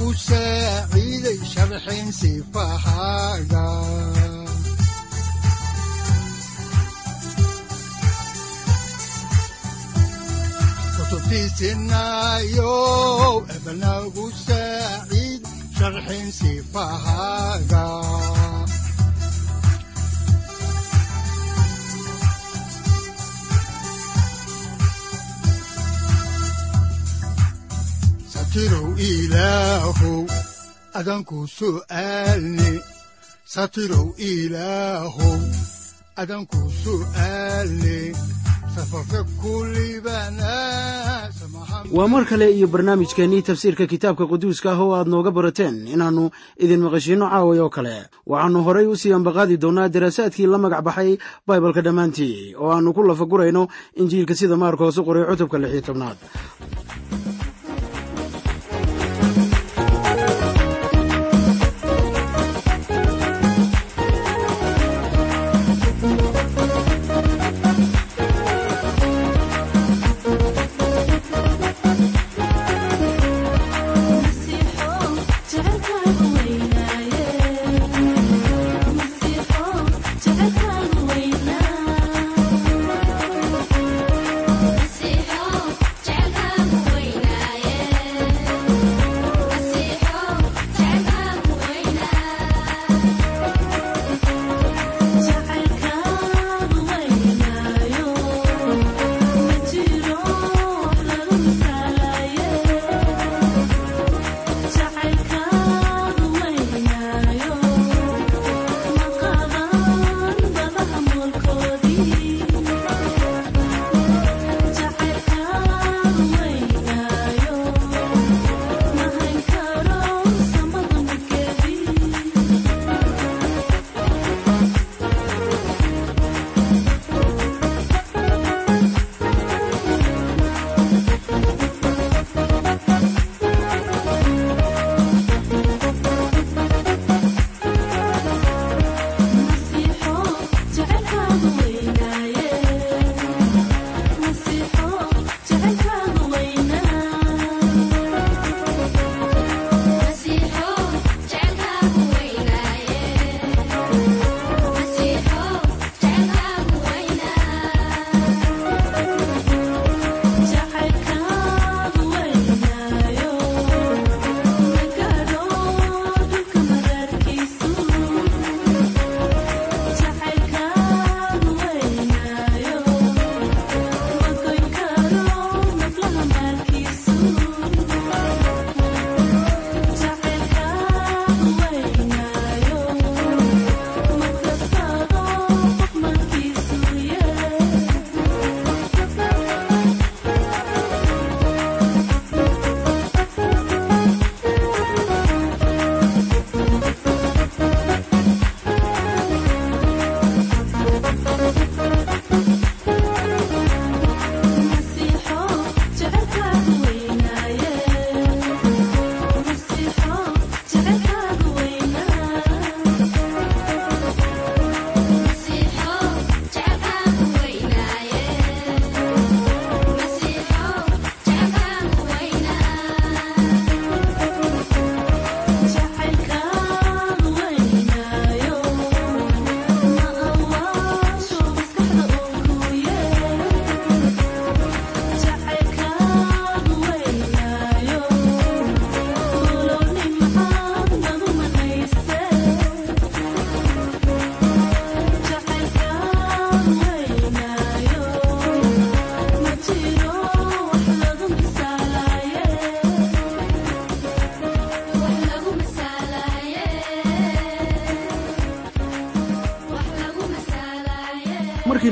wuxunogu saaciiday sharxin sifahaaga kutubtiisinayow ebanagu saaciid sharxin sifahaaga satirow ilaahow adanku su'aalne satirow ilaahow adanku su'aalne waa mar kale iyo barnaamijkeennii tafsiirka kitaabka quduuska ah oo aad nooga barateen inaannu idin maqashiinno caaway oo kale waxaannu horay u sii ambaqaadi doonnaa daraasaadkii la magac baxay baibalka dhammaantii oo aannu ku lafagurayno injiilka sida maarka hoose qoray cutubka lix iyo tobnaad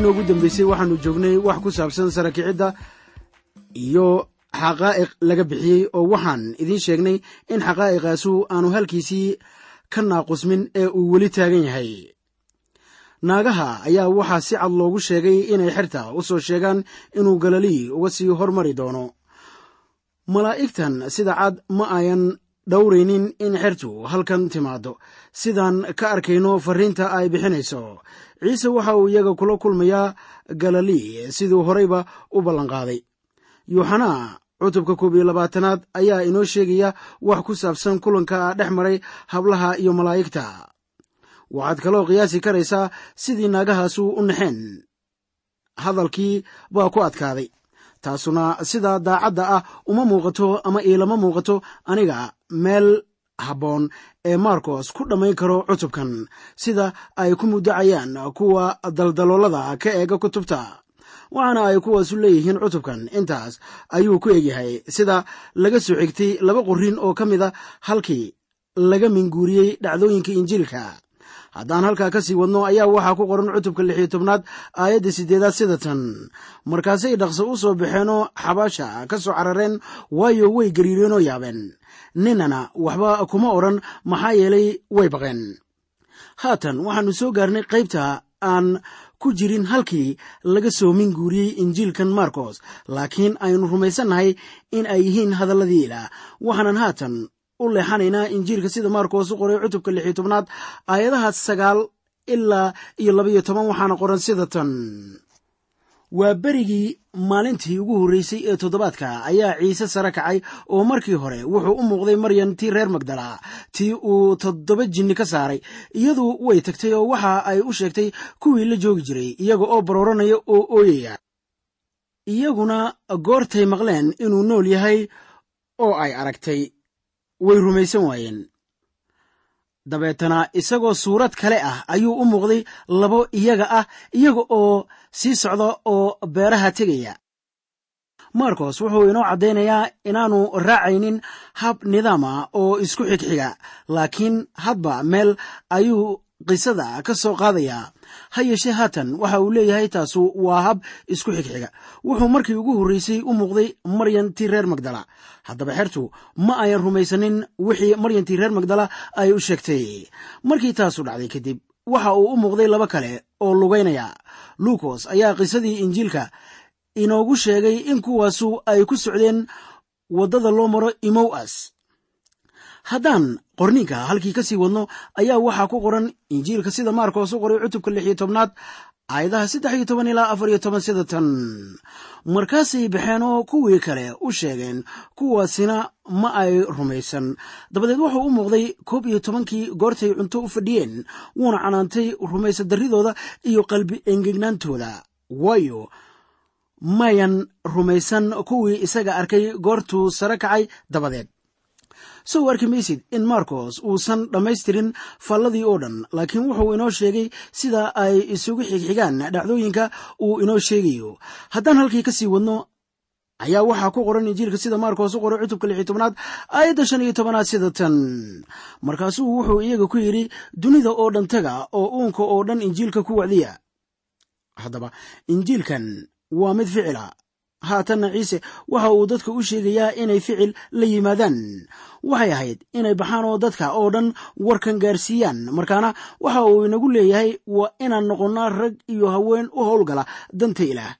markii noogu dambeysay waxaannu joognay wax ku saabsan sara kicidda iyo xaqaa'iq laga bixiyey oo waxaan idiin sheegnay in xaqaa'iqaasu aanu halkiisii ka naaqusmin ee uu weli taagan yahay. Naagaha ayaa waxaa si cad loogu sheegay inay xerta u soo sheegaan inuu galilii uga sii hormari doono. Malaa'igtan sida cad ma ayan dhowraynin in xertu halkan timaaddo. Sidaan ka arkayno farriinta ay bixinayso. Ciise waxa uu iyaga kula kulmayaa galilii siduu horeyba u ballanqaaday. Yuuxanaa cutubka koob iyo labaatanaad ayaa inoo sheegaya wax ku saabsan kulanka dhex maray hablaha iyo malaa'igta. Waxaad kaloo qiyaasi karaysaa sidii naagahaasu u naxeen. Hadalkii baa ku adkaaday. Taasuna sida daacadda ah uma muuqato ama iilama muuqato aniga meel habboon ee markos ku dhammayn karo cutubkan sida ay ku muddacayaan kuwa daldaloolada ka eega kutubta waxaana ay kuwaasu leeyihiin cutubkan. Intaas ayuu ku egyahay sida laga soo xigtay laba qorin oo ka mid a halkii laga minguuriyey dhacdooyinka injiilka. Haddaan halkaa ka sii wadno ayaa waxaa ku qoran cutubka lix iyo tobnaad aayadda siddeedaad sida tan. Markaasay dhaqso u soo baxeenoo xabaasha ka soo carareen waayo way gariireenoo yaabeen ninana waxba kuma odhan maxaa yeelay way baqeen. Haatan waxaannu soo gaarnay qaybta aan ku jirin halkii laga soo minguuriyey injiilkan markos laakiin aynu rumaysannahay in ay yihiin hadalladii ilaah waxaanan haatan u leexanaynaa injiilka sida maarkos u qoray cutubka lix iyo tobnaad aayadaha sagaal ilaa iyo labaiyo toban waxaana qoran sida tan waa berigii maalintii ugu horreysay ee toddobaadka ayaa ciise sare kacay oo markii hore wuxuu u muuqday maryan tii reer magdala. Tii uu toddoba jinni ka saaray iyadu way tagtay oo waxa ay u sheegtay kuwii la joogi jiray iyaga oo barooranaya oo ooyaya. Iyaguna goortay maqleen inuu nool yahay oo ay aragtay way rumaysan waayeen dabeetana isagoo suurad kale ah ayuu u muuqday labo iyaga ah iyaga oo sii socda oo beeraha tegaya. Markos wuxuu inoo caddaynayaa inaannu raacaynin hab nidaama oo isku xigxiga laakiin hadba meel ayuu qisada ka soo qaadayaa ha yeeshee haatan waxa uu leeyahay taasu waa hab isku xigxiga wuxuu markii ugu horreysay u muuqday maryan tii reer magdala. Haddaba xertu ma ayan rumaysanin wixii maryantii reer magdala ay u sheegtay. Markii taasu dhacday kadib waxa uu u muuqday laba kale oo lugaynaya luukos ayaa qisadii injiilka inoogu sheegay in kuwaasu ay ku socdeen waddada loo maro imowas haddaan qorninka halkii ka sii wadno ayaa waxaa ku qoran injiilka sida maarkos u qoray cutubka lix iyo tobnaad aayadaha saddex iyo toban ilaa afar iyo toban sida tan. Markaasay baxeen oo kuwii kale u sheegeen kuwaasina ma ay rumaysan. Dabadeed wuxuu u muuqday koob iyo tobankii goortay cunto u fadhiyeen wuuna canaantay rumaysa darridooda iyo qalbi engegnaantooda. Waayo mayan rumaysan kuwii isaga arkay goortuu sare kacay dabadeed sow arki maysid in markos uusan dhammaystirin falladii oo dhan laakiin wuxuu inoo sheegay sida ay isugu xigxigaan dhacdooyinka uu inoo sheegayo. Haddaan halkii ka sii wadno ayaa waxaa ku qoran injiilka sida markos u qoray cutubka lix iyo tobnaad aayadda shan iyo tobanaad sida tan. Markaasuu wuxuu iyaga ku yidhi dunida oo dhan taga oo uunka oo dhan injiilka ku wacdiya. Haddaba injiilkan waa mid ficila haatanna ciise waxa uu dadka u sheegayaa inay ficil la yimaadaan. Waxay ahayd inay baxaan oo dadka oo dhan warkan gaarsiiyaan. Markaana waxa uu inagu leeyahay waa inaan noqonnaa rag iyo haween u howlgala danta ilaah.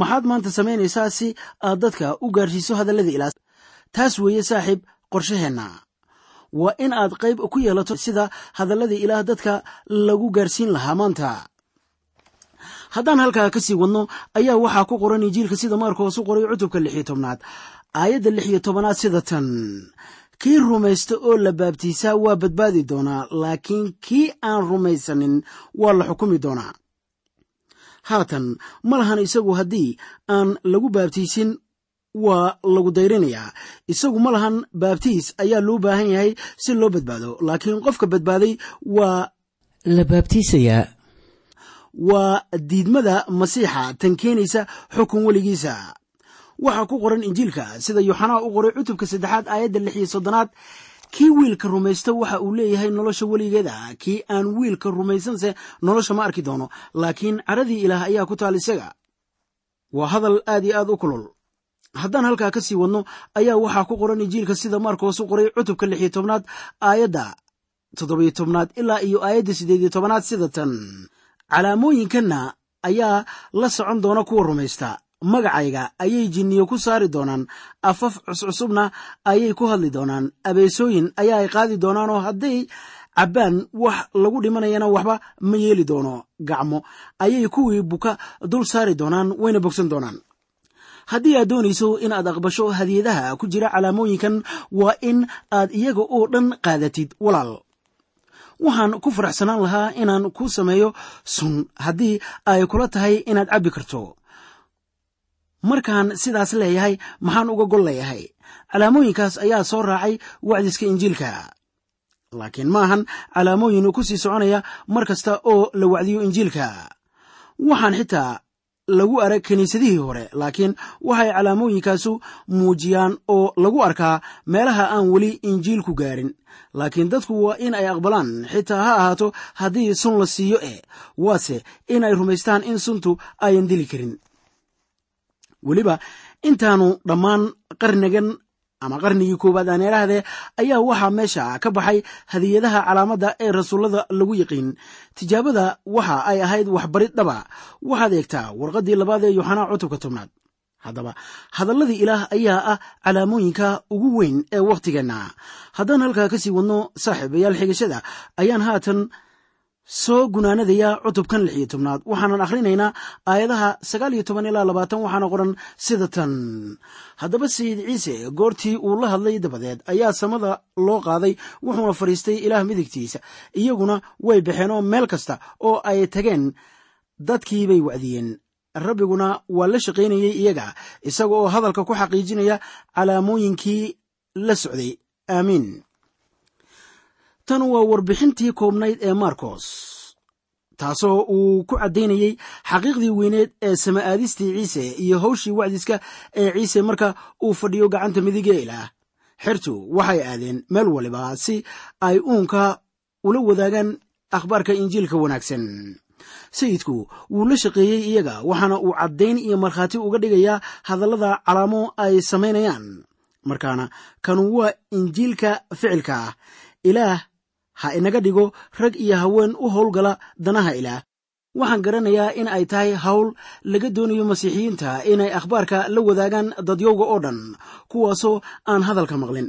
Maxaad maanta samaynaysaa si aad dadka u gaarsiiso hadallada ilaah? Taas weeye saaxiib qorshaheenna. Waa in aad qayb ku yeelato sida hadalladii ilaah dadka lagu gaarsiin lahaa maanta haddaan halkaa ka sii wadno ayaa waxaa ku qoran injiilka sida maarkos u qoray cutubka lix iyo tobnaad. Aayadda lix iyo tobanaad sida tan. Kii rumaysta oo la baabtiisaa waa badbaadi doonaa laakiin kii aan rumaysanin waa la xukumi doonaa. Haatan ma lahan isagu haddii aan lagu baabtiisin waa lagu dayrinayaa isagu ma lahan baabtiis ayaa loo baahan yahay si loo badbaado laakiin qofka badbaaday waa la baabtiisayaa waa diidmada masiixa tan keenaysa xukun weligiisa. Waxaa ku qoran injiilka sida yuuxanaa u qoray cutubka saddexaad aayadda lix iyo soddonaad kii wiilka rumaysta waxa uu leeyahay nolosha weligeeda kii aan wiilka rumaysanse nolosha ma arki doono laakiin caradii ilaah ayaa ku taal isaga. Waa hadal aad iyo aad u kulul. Haddaan halkaa ka sii wadno ayaa waxaa ku qoran injiilka sida markoos u qoray cutubka lix iyo tobnaad aayadda toddobiyo tobnaad ilaa iyo aayadda siddeed iyo tobnaad sida tan calaamooyinkanna ayaa la socon doona kuwa rumaysta. Magacayga ayay jinniyo ku saari doonaan afaf cuscusubna ayay ku hadli doonaan abeesooyin ayaa ay qaadi doonaan oo hadday cabbaan wax lagu dhimanayana waxba ma yeeli doono. Gacmo ayay kuwii buka dul saari doonaan wayna bogsan doonaan. Haddii aad doonayso in aad aqbasho hadiyadaha ku jira calaamooyinkan waa in aad iyaga oo dhan qaadatid walaal waxaan ku faraxsanaan lahaa inaan ku sameeyo sun. Haddii ay kula tahay inaad cabbi karto. Markaan sidaas leeyahay maxaan uga gol leeyahay. Calaamooyinkaas ayaa soo raacay wacdiska injiilka. Laakiin ma ahan calaamooyin ku sii soconaya mar kasta oo la wacdiyo injiilka. Waxaan xitaa lagu arag kiniisadihii hore laakiin waxay calaamooyinkaasu muujiyaan oo lagu arkaa meelaha aan weli injiilku gaarin laakiin dadku waa in ay aqbalaan. Xitaa ha ahaato haddii sun la siiyo eh waase in ay rumaystaan in suntu ayan dili karin. Weliba intaanu dhammaan qarnigan ama qarnigii koowaad aan idhaahdee ayaa waxaa meesha ka baxay hadiyadaha calaamadda ee rasuullada lagu yiqiin tijaabada waxa ay ahayd waxbarid dhaba. Waxaad eegtaa warqaddii labaad ee yoxanaa cutubka tobnaad haddaba hadalladii ilaah ayaa ah calaamooyinka ugu weyn ee wakhtigeenna haddaan halkaa ka sii wadno saaxiibayaal xigashada ayaan haatan soo gunaanadaya cutubkan lix iyo tobnaad. Waxaanan akhrinaynaa aayadaha sagaal iyo toban ilaa labaatan waxaana qoran sida tan. Haddaba sayid ciise goortii uu la hadlay dabadeed ayaa samada loo qaaday wuxuuna fadhiistay ilaah midigtiisa. Iyaguna way baxeen oo meel kasta oo ay tageen dadkiibay wacdiyeen rabbiguna waa la shaqaynayey iyaga isaga oo hadalka ku xaqiijinaya calaamooyinkii la socday. Aamiin tan waa warbixintii koobnayd ee markos taasoo uu ku caddaynayey xaqiiqdii weyneed ee sama aadistii ciise iyo hawshii wacdiska ee ciise marka uu fadhiyo gacanta midigee ilaah. Xertu waxay aadeen meel waliba si ay uunka ula wadaagaan akhbaarka injiilka wanaagsan sayidku wuu la shaqeeyey iyaga waxaana uu caddayn iyo markhaati uga dhigayaa hadallada calaamo ay samaynayaan. Markaana kanu waa injiilka ficilka ah ilaah ha inaga dhigo rag iyo haween u howlgala danaha ilaah. Waxaan garanayaa in ay tahay hawl laga doonayo masiixiyiinta inay akhbaarka la wadaagaan dadyowga oo dhan kuwaasoo aan hadalka maqlin.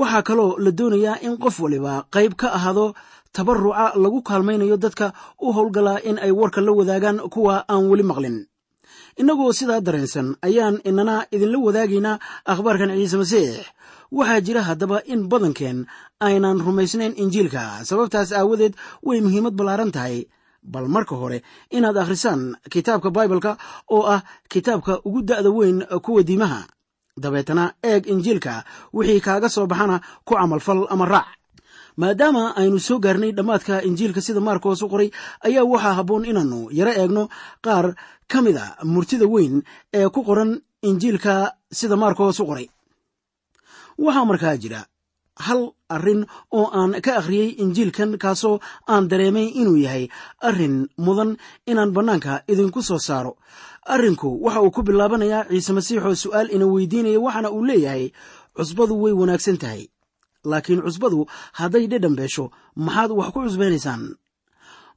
Waxaa kaloo la doonayaa in qof waliba qayb ka ahaado tabaruca lagu kaalmaynayo dadka u howlgala in ay warka la wadaagaan kuwa aan weli maqlin. Innagoo sidaa dareensan ayaan inana idinla wadaagaynaa akhbaarkan ciise masiix. Waxaa jira haddaba in badankeen aynan rumaysnayn injiilka sababtaas aawadeed way muhiimad ballaaran tahay. Bal marka hore inaad akhrisaan kitaabka baibalka oo ah kitaabka ugu da'da weyn kuwa diimaha. Dabeetana eeg injiilka wixii kaaga soo baxana ku camalfal ama raac maadaama aynu soo gaarnay dhammaadka injiilka sida maarkos u qoray ayaa waxaa habboon inaannu yaro eegno qaar ka mid a murtida weyn ee ku qoran injiilka sida maarkos u qoray. Waxaa markaa jira hal arrin oo aan ka akhriyey injiilkan kaasoo aan dareemay inuu yahay arrin mudan inaan bannaanka idinku soo saaro. Arrinku waxa uu ku bilaabanayaa ciise masiixoo su'aal ina weydiinaya waxaana uu leeyahay cusbadu way wanaagsan tahay laakiin cusbadu hadday dhedhan beesho maxaad wax ku cusbaynaysaan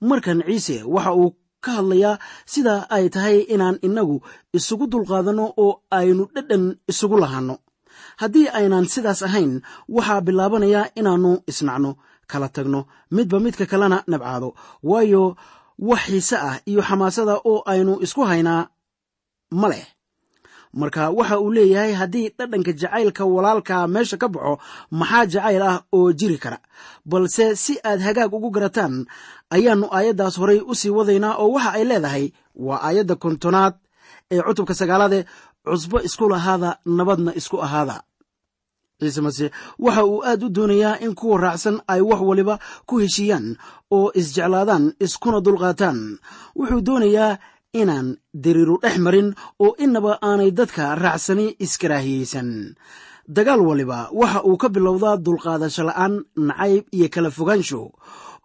markan ciise waxa uu ka hadlayaa sida ay tahay inaan innagu isugu dulqaadanno oo aynu dhedhan isugu lahaanno haddii aynaan sidaas ahayn waxaa bilaabanaya inaannu isnacno kala tagno midba midka kalena nabcaado. Waayo wax xiise ah iyo xamaasada oo aynu isku haynaa ma leh marka waxa uu leeyahay haddii dhadhanka jacaylka walaalka meesha ka baxo maxaa jacayl ah oo jiri kara? Balse si aad hagaag ugu garataan ayaannu aayaddaas horay u sii wadaynaa oo waxa ay leedahay. Waa aayadda kontonaad ee cutubka sagaalaade cusbo isku lahaada nabadna isku ahaada. Ciise masiix waxa uu aad u doonayaa in kuwa raacsan ay wax waliba ku heshiiyaan oo isjeclaadaan iskuna dulqaataan. Wuxuu doonayaa inaan diriiru dhex marin oo inaba aanay dadka raacsani iskaraahiyeysan dagaal waliba waxa uu ka bilowdaa dulqaadasho la'aan nacayb iyo kala fogaansho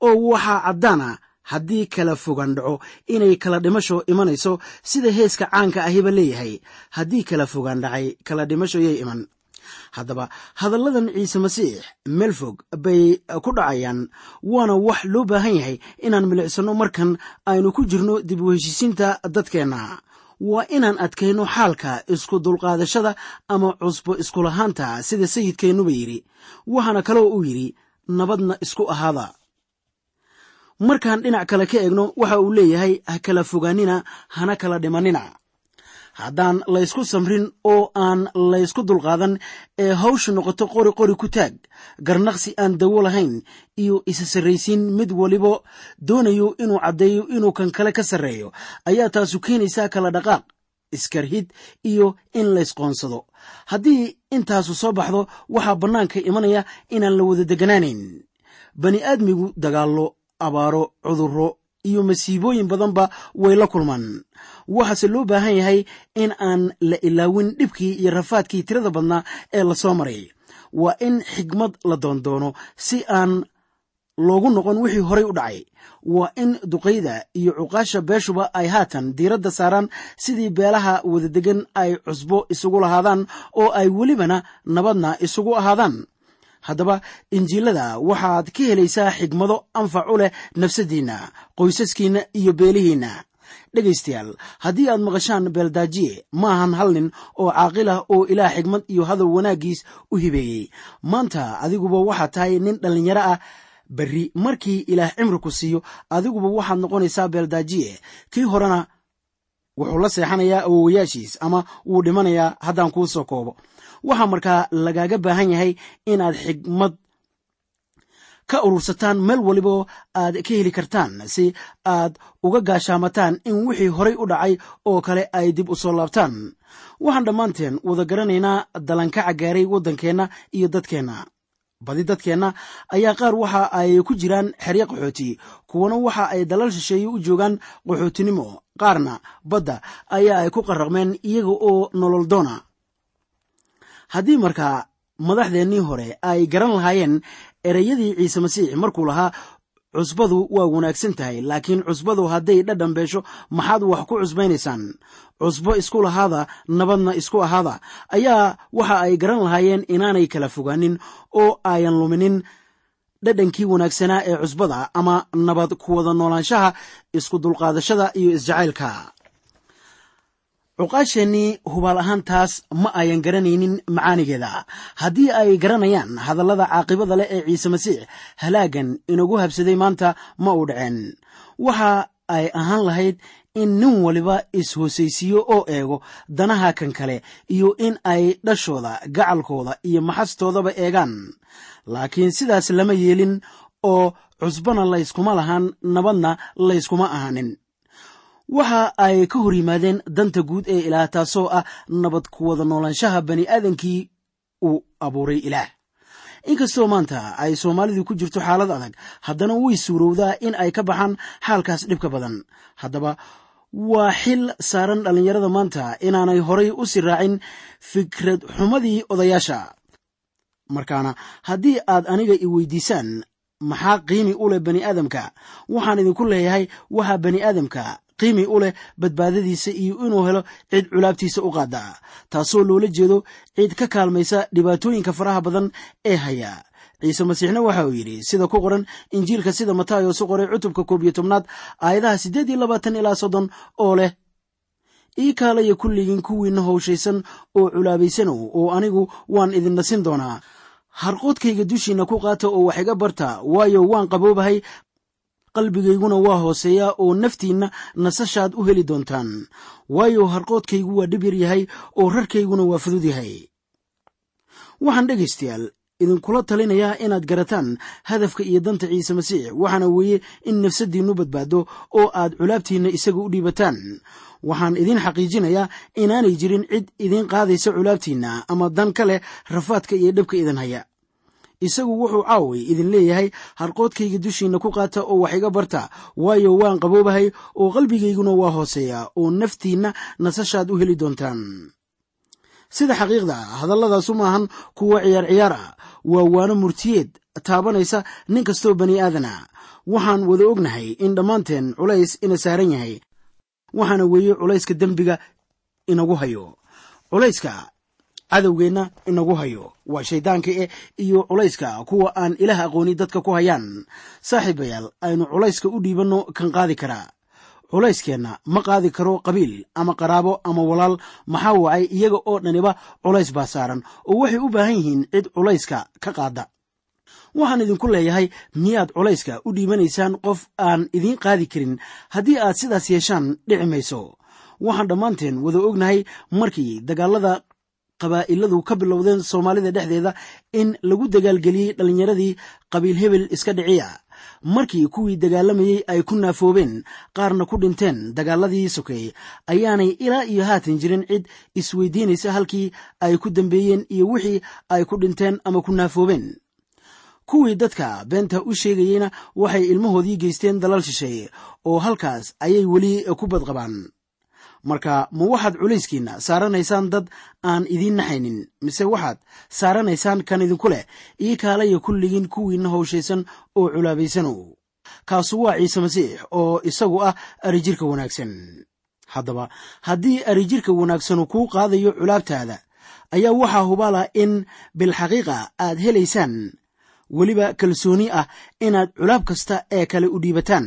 oo waxaa caddaana haddii kala fogaan dhaco inay kala dhimasho imanayso sida heeska caanka ahiba leeyahay. Haddii kala fogaan dhacay kala dhimasho yay iman haddaba hadalladan ciise masiix meel fog bay ku dhacayaan waana wax loo baahan yahay inaan milicsanno markan aynu ku jirno dib u heshiisiinta dadkeenna. Waa inaan adkayno xaalka isku dulqaadashada ama cusbo iskulahaanta sida sayidkeennuba yidhi. Waxaana kaloo uu yidhi nabadna isku ahaada. Markaan dhinac kale ka eegno waxa uu leeyahay ha kala fogaanina hana kala dhimanina haddaan laysku samrin oo aan laysku dulqaadan ee hawshu noqoto qori qori ku taag garnaqsi aan dawo lahayn iyo isa sarraysiin mid waliba doonayo inuu caddeeyo inuu kan kale ka sarreeyo ayaa taasu keenaysaa kala dhaqaaq iskarhid iyo in laysqoonsado haddii intaasu soo baxdo waxaa bannaanka imanaya inaan la wada deganaanayn bani aadmigu dagaallo abaaro cudurro iyo masiibooyin badanba way la kulmaan waxaase loo baahan yahay in aan la ilaawin dhibkii iyo rafaadkii tirada badnaa ee la soo maray. Waa in xigmad la doondoono si aan loogu noqon wixii horay u dhacay. Waa in duqayda iyo cuqaasha beeshuba ay haatan diiradda saaraan sidii beelaha wadadegan ay cusbo isugu lahaadaan oo ay welibana nabadna isugu ahaadaan. Haddaba injiilada waxaad ka helaysaa xigmado anfac u leh nafsaddiinna qoysaskiinna iyo beelihiinna dhegaystayaal. Haddii aad maqashaan beeldaajiye maahan hal nin oo caaqil ah oo ilaah xigmad iyo hadal wanaaggiis u hibeeyey. Maanta adiguba waxaad tahay nin dhallinyaro ah. Berri markii ilaah cimri ku siiyo adiguba waxaad noqonaysaa beeldaajiye. Kii horena wuxuu la seexanayaa awowayaashiis ama wuu dhimanayaa haddaan kuu soo koobo. Waxaa markaa lagaaga baahan yahay inaad xigmad ka urursataan meel walibo aad ka heli kartaan si aad uga gaashaamataan in wixii horay u dhacay oo kale ay dib u soo laabtaan. Waxaan dhammaanteen wada garanaynaa dalankaca gaaray waddankeenna iyo dadkeenna. Badi dadkeenna ayaa qaar waxa ay ku jiraan xeryo qaxooti kuwana waxa ay dalal shisheeye u joogaan qaxootinimo qaarna badda ayaa ay ku qarraqmeen iyaga oo nolol doona. Haddii markaa madaxdeennii hore ay garan lahaayeen ereyadii ciise masiix markuu lahaa cusbadu waa wanaagsan tahay laakiin cusbadu hadday dhadhan beesho maxaad wax ku cusbaynaysaan? Cusbo isku lahaada nabadna isku ahaada. Ayaa waxa ay garan lahaayeen inaanay kala fogaanin oo ayan luminin dhadhankii wanaagsanaa ee cusbada ama nabad ku wada noolaanshaha isku dulqaadashada iyo isjacaylka cuqaasheennii hubaal ahaan taas ma ayan garanaynin macaanigeeda. Haddii ay garanayaan hadallada caaqibada leh ee ciise masiix halaagan inagu habsaday maanta ma uu dhaceen. Waxa ay ahaan lahayd in nin waliba is-hoosaysiiyo oo eego danaha kan kale iyo in ay dhashooda gacalkooda iyo maxastoodaba eegaan. Laakiin sidaas lama yeelin oo cusbana layskuma lahaan nabadna layskuma ahaanin waxa ay ka hor yimaadeen danta guud ee ilaah taasoo ah nabad ku wada noolaanshaha bani aadamkii uu abuuray ilaah. Inkastoo maanta ay soomaalidu ku jirto xaalad adag haddana way suurowdaa in ay ka baxaan xaalkaas dhibka badan. Haddaba waa xil saaran dhallinyarada maanta inaanay horay u sii raacin fikrad xumadii odayaasha. Markaana haddii aad aniga i weydiisaan maxaa qiimi u leh bani aadamka? Waxaan idinku leeyahay waxaa bani aadamka qiimi u leh badbaadadiisa iyo inuu helo cid culaabtiisa u qaada. Taasoo loola jeedo cid ka kaalmaysa dhibaatooyinka faraha badan ee haya. Ciise masiixna waxa uu yidhi sida ku qoran injiilka sida mataayo su qoray cutubka koob iyo tobnaad aayadaha siddeed iyo labaatan ilaa soddon oo leh ii kaalaya kulligiin kuwiinna howshaysan oo culaabaysanow oo anigu waan idin nasin doonaa. Harqoodkayga dushiinna ku qaata oo wax iga barta waayo waan qaboobahay qalbigayguna waa hooseeyaa oo naftiinna nasashaad u heli doontaan. Waayo harqoodkaygu waa dhib yar yahay oo rarkayguna waa fudud yahay. Waxaan dhegaystayaal idinkula talinayaa inaad garataan hadafka iyo danta ciise masiix waxaana weeye in nafsaddiinnu badbaado oo aad culaabtiinna isaga u dhiibataan. Waxaan idiin xaqiijinayaa inaanay jirin cid idiin qaadaysa culaabtiinna ama dan ka leh rafaadka iyo dhibka idin haya isagu wuxuu caaway idin leeyahay harqoodkayga dushiinna ku qaata oo wax iga barta. Waayo waan qaboobahay oo qalbigayguna waa hooseeya oo naftiinna nasashaad u heli doontaan. Sida xaqiiqda hadalladaasu maahan kuwa ciyaar ciyaar ah. Waa waano murtiyeed taabanaysa nin kastoo bani aadana waxaan wada ognahay in dhammaanteen culays ina saaran yahay. Waxaana weeye culayska dembiga inagu hayo. Culayska cadowgeenna inagu hayo. Waa shayddaanka eh iyo culayska kuwa aan ilaah aqooni dadka ku hayaan. Saaxiibayaal aynu culayska u dhiibanno kan qaadi karaa culayskeenna ma qaadi karo qabiil ama qaraabo ama walaal maxaa wacay iyaga oo dhaniba culays baa saaran. Oo waxay u baahan yihiin cid culayska ka qaada. Waxaan idinku leeyahay miyaad culayska u dhiibanaysaan qof aan idiin qaadi karin haddii aad sidaas yeeshaan dhici mayso. Waxaan dhammaanteen wada ognahay markii dagaalada qabaa'iladu ka bilowdeen soomaalida dhexdeeda in lagu dagaalgeliyey dhallinyaradii qabiil hebel iska dhiciya. Markii kuwii dagaalamayey ay ku naafoobeen qaarna ku dhinteen dagaaladii sokeeye ayaanay ilaa iyo haatan jirin cid isweydiinaysa halkii ay ku dambeeyeen iyo wixii ay ku dhinteen ama ku naafoobeen kuwii dadka beenta u sheegayeyna waxay ilmahoodii geysteen dalal shisheeye oo halkaas ayay weli ku badqabaan marka ma waxaad culayskiinna saaranaysaan dad aan idiin naxaynin mise waxaad saaranaysaan kan idinku leh ii kaalaya kulligiin kuwiinna howshaysan oo culaabaysanow kaasu waa ciise masiix oo isagu ah arijirka wanaagsan. Haddaba haddii arijirka wanaagsanu kuu qaadayo culaabtaada ayaa waxaa hubaalah in bilxaqiiqa aad helaysaan. Weliba kalsooni ah inaad culaab kasta ee kale u dhiibataan.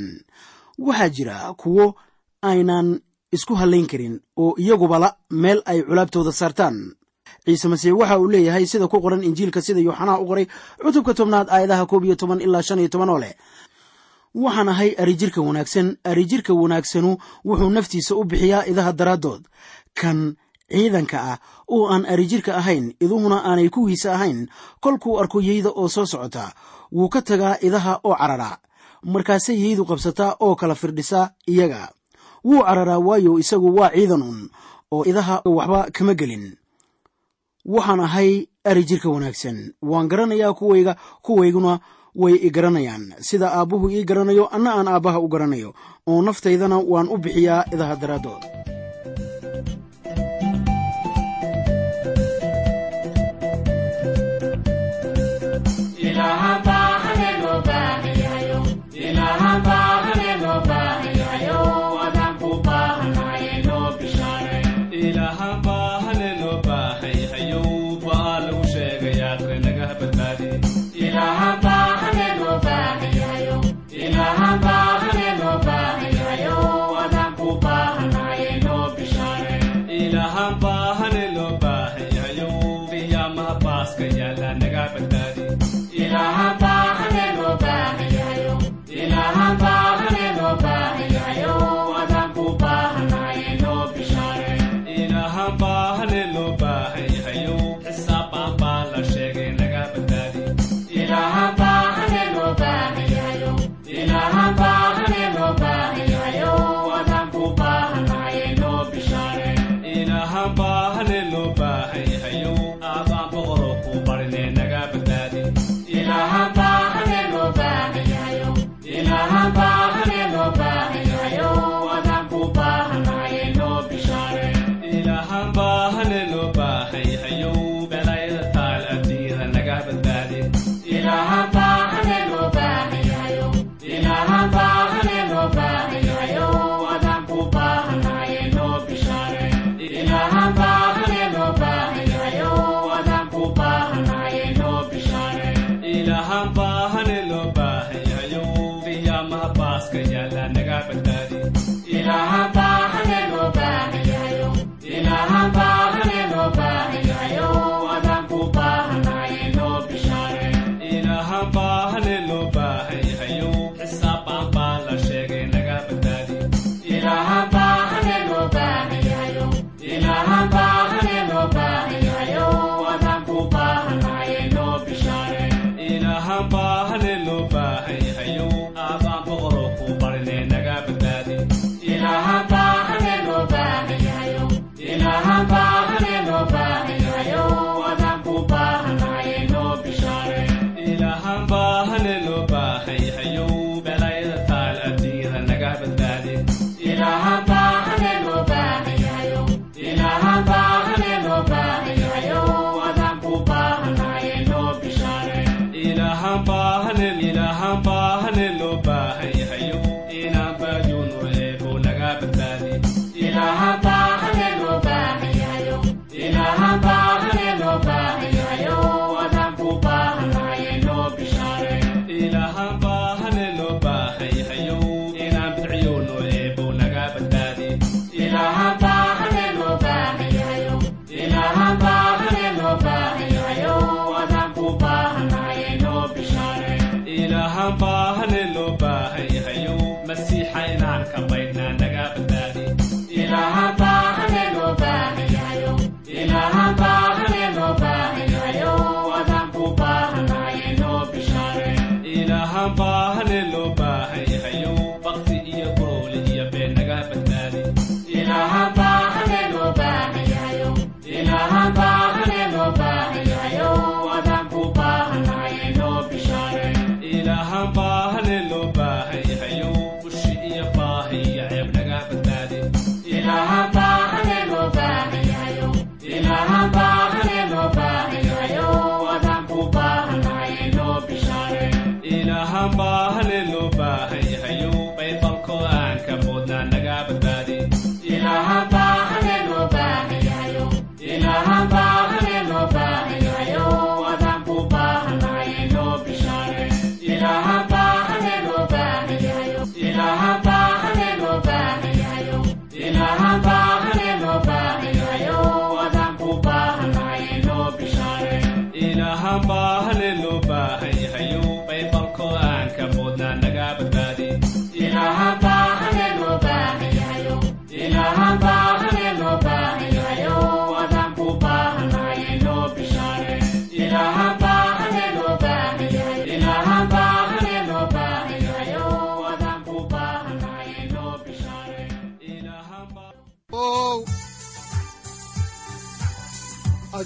Waxaa jira kuwo aynaan isku hallayn karin oo iyagubala meel ay culaabtooda saartaan. Ciise masiix waxa uu leeyahay sida ku qoran injiilka sida yooxanaa u qoray cutubka tobnaad aayadaha koob iyo toban ilaa shan iyo toban oo leh. Waxaan ahay arijirka wanaagsan arijirka wanaagsanu wuxuu naftiisa u bixiyaa idaha daraaddood. Kan ciidanka ah oo aan arijirka ahayn iduhuna aanay kuwiisa ahayn kolkuu arko yeyda oo soo socota wuu ka tagaa idaha oo carara. Markaasay yeydu qabsataa oo kala firdhisaa iyaga wuu cararaa waayo isagu waa ciidan un oo idaha waxba kama gelin. Waxaan ahay arijirka wanaagsan. Waan garanayaa kuwayga kuwayguna way i garanayaan. Sida aabbuhu ii garanayo anna aan aabbaha u garanayo. Oo naftaydana waan u bixiyaa idaha daraaddood